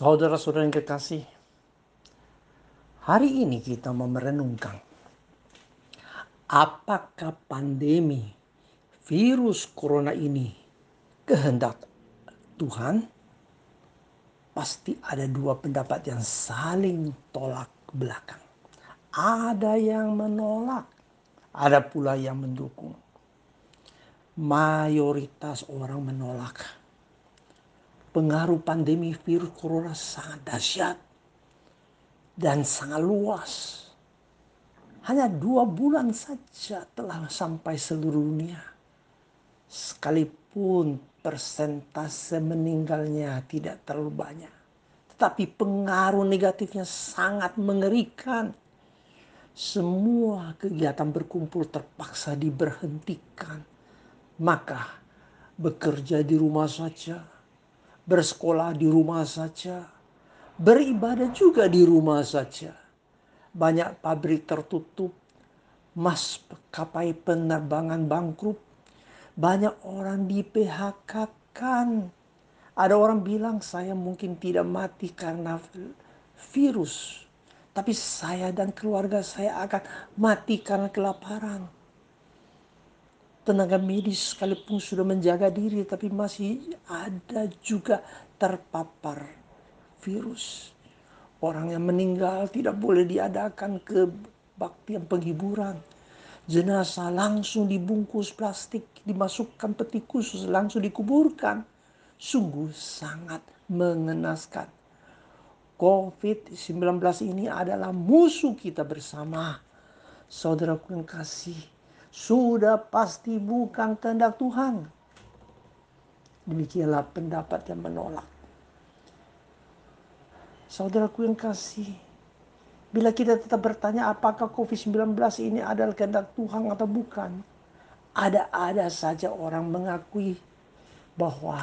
Saudara-saudara yang kekasih, hari ini kita mau merenungkan apakah pandemi virus corona ini kehendak Tuhan? Pasti ada dua pendapat yang saling tolak belakang. Ada yang menolak, ada pula yang mendukung. Mayoritas orang menolak pengaruh pandemi virus corona sangat dahsyat dan sangat luas. Hanya dua bulan saja telah sampai seluruh dunia. Sekalipun persentase meninggalnya tidak terlalu banyak. Tetapi pengaruh negatifnya sangat mengerikan. Semua kegiatan berkumpul terpaksa diberhentikan. Maka bekerja di rumah saja, bersekolah di rumah saja, beribadah juga di rumah saja. Banyak pabrik tertutup, mas kapai penerbangan bangkrut, banyak orang di PHK kan. Ada orang bilang saya mungkin tidak mati karena virus, tapi saya dan keluarga saya akan mati karena kelaparan tenaga medis sekalipun sudah menjaga diri tapi masih ada juga terpapar virus. Orang yang meninggal tidak boleh diadakan kebaktian penghiburan. Jenazah langsung dibungkus plastik, dimasukkan peti khusus, langsung dikuburkan. Sungguh sangat mengenaskan. COVID-19 ini adalah musuh kita bersama. Saudaraku yang kasih, sudah pasti bukan kehendak Tuhan. Demikianlah pendapat yang menolak. Saudaraku yang kasih, bila kita tetap bertanya apakah COVID-19 ini adalah kehendak Tuhan atau bukan, ada-ada saja orang mengakui bahwa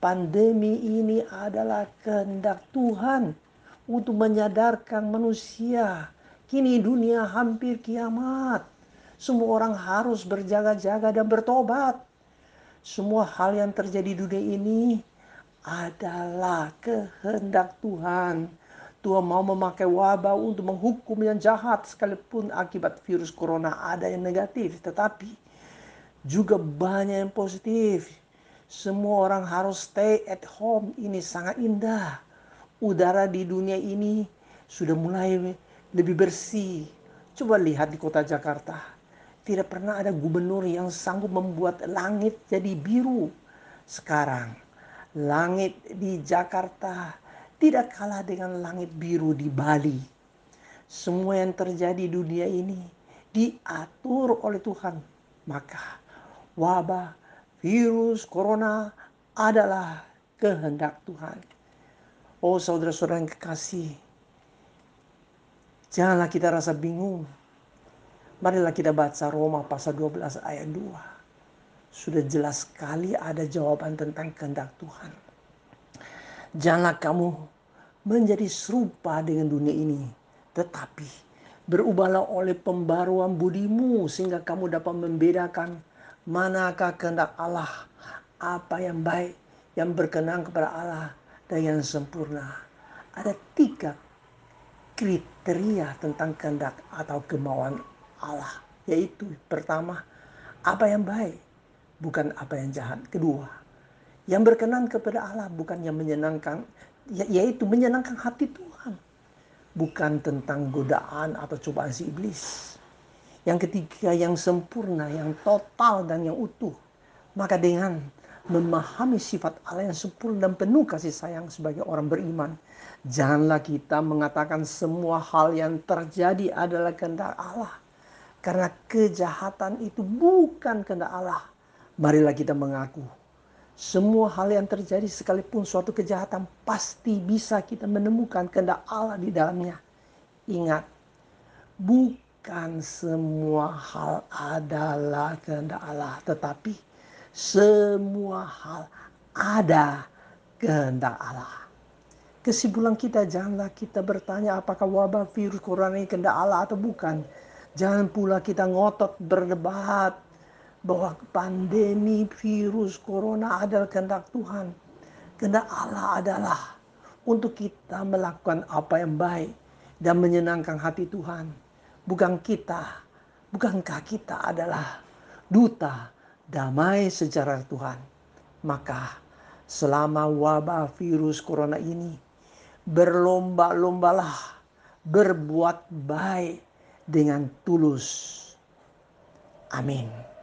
pandemi ini adalah kehendak Tuhan untuk menyadarkan manusia. Kini dunia hampir kiamat. Semua orang harus berjaga-jaga dan bertobat. Semua hal yang terjadi di dunia ini adalah kehendak Tuhan. Tuhan mau memakai wabah untuk menghukum yang jahat sekalipun akibat virus corona ada yang negatif. Tetapi juga banyak yang positif. Semua orang harus stay at home. Ini sangat indah. Udara di dunia ini sudah mulai lebih bersih. Coba lihat di kota Jakarta tidak pernah ada gubernur yang sanggup membuat langit jadi biru. Sekarang, langit di Jakarta tidak kalah dengan langit biru di Bali. Semua yang terjadi di dunia ini diatur oleh Tuhan. Maka wabah virus corona adalah kehendak Tuhan. Oh saudara-saudara yang kekasih, janganlah kita rasa bingung Marilah kita baca Roma pasal 12 ayat 2. Sudah jelas sekali ada jawaban tentang kehendak Tuhan. Janganlah kamu menjadi serupa dengan dunia ini. Tetapi berubahlah oleh pembaruan budimu sehingga kamu dapat membedakan manakah kehendak Allah. Apa yang baik, yang berkenan kepada Allah dan yang sempurna. Ada tiga kriteria tentang kehendak atau kemauan Allah. Yaitu pertama, apa yang baik, bukan apa yang jahat. Kedua, yang berkenan kepada Allah bukan yang menyenangkan, ya, yaitu menyenangkan hati Tuhan. Bukan tentang godaan atau cobaan si iblis. Yang ketiga yang sempurna, yang total dan yang utuh. Maka dengan memahami sifat Allah yang sempurna dan penuh kasih sayang sebagai orang beriman. Janganlah kita mengatakan semua hal yang terjadi adalah kehendak Allah karena kejahatan itu bukan kehendak Allah. Marilah kita mengaku. Semua hal yang terjadi sekalipun suatu kejahatan pasti bisa kita menemukan kehendak Allah di dalamnya. Ingat, bukan semua hal adalah kehendak Allah, tetapi semua hal ada kehendak Allah. Kesimpulan kita janganlah kita bertanya apakah wabah virus corona ini kehendak Allah atau bukan Jangan pula kita ngotot berdebat bahwa pandemi virus corona adalah kehendak Tuhan. Kehendak Allah adalah untuk kita melakukan apa yang baik dan menyenangkan hati Tuhan. Bukan kita, bukankah kita adalah duta damai secara Tuhan. Maka selama wabah virus corona ini berlomba-lombalah berbuat baik dengan tulus. Amin.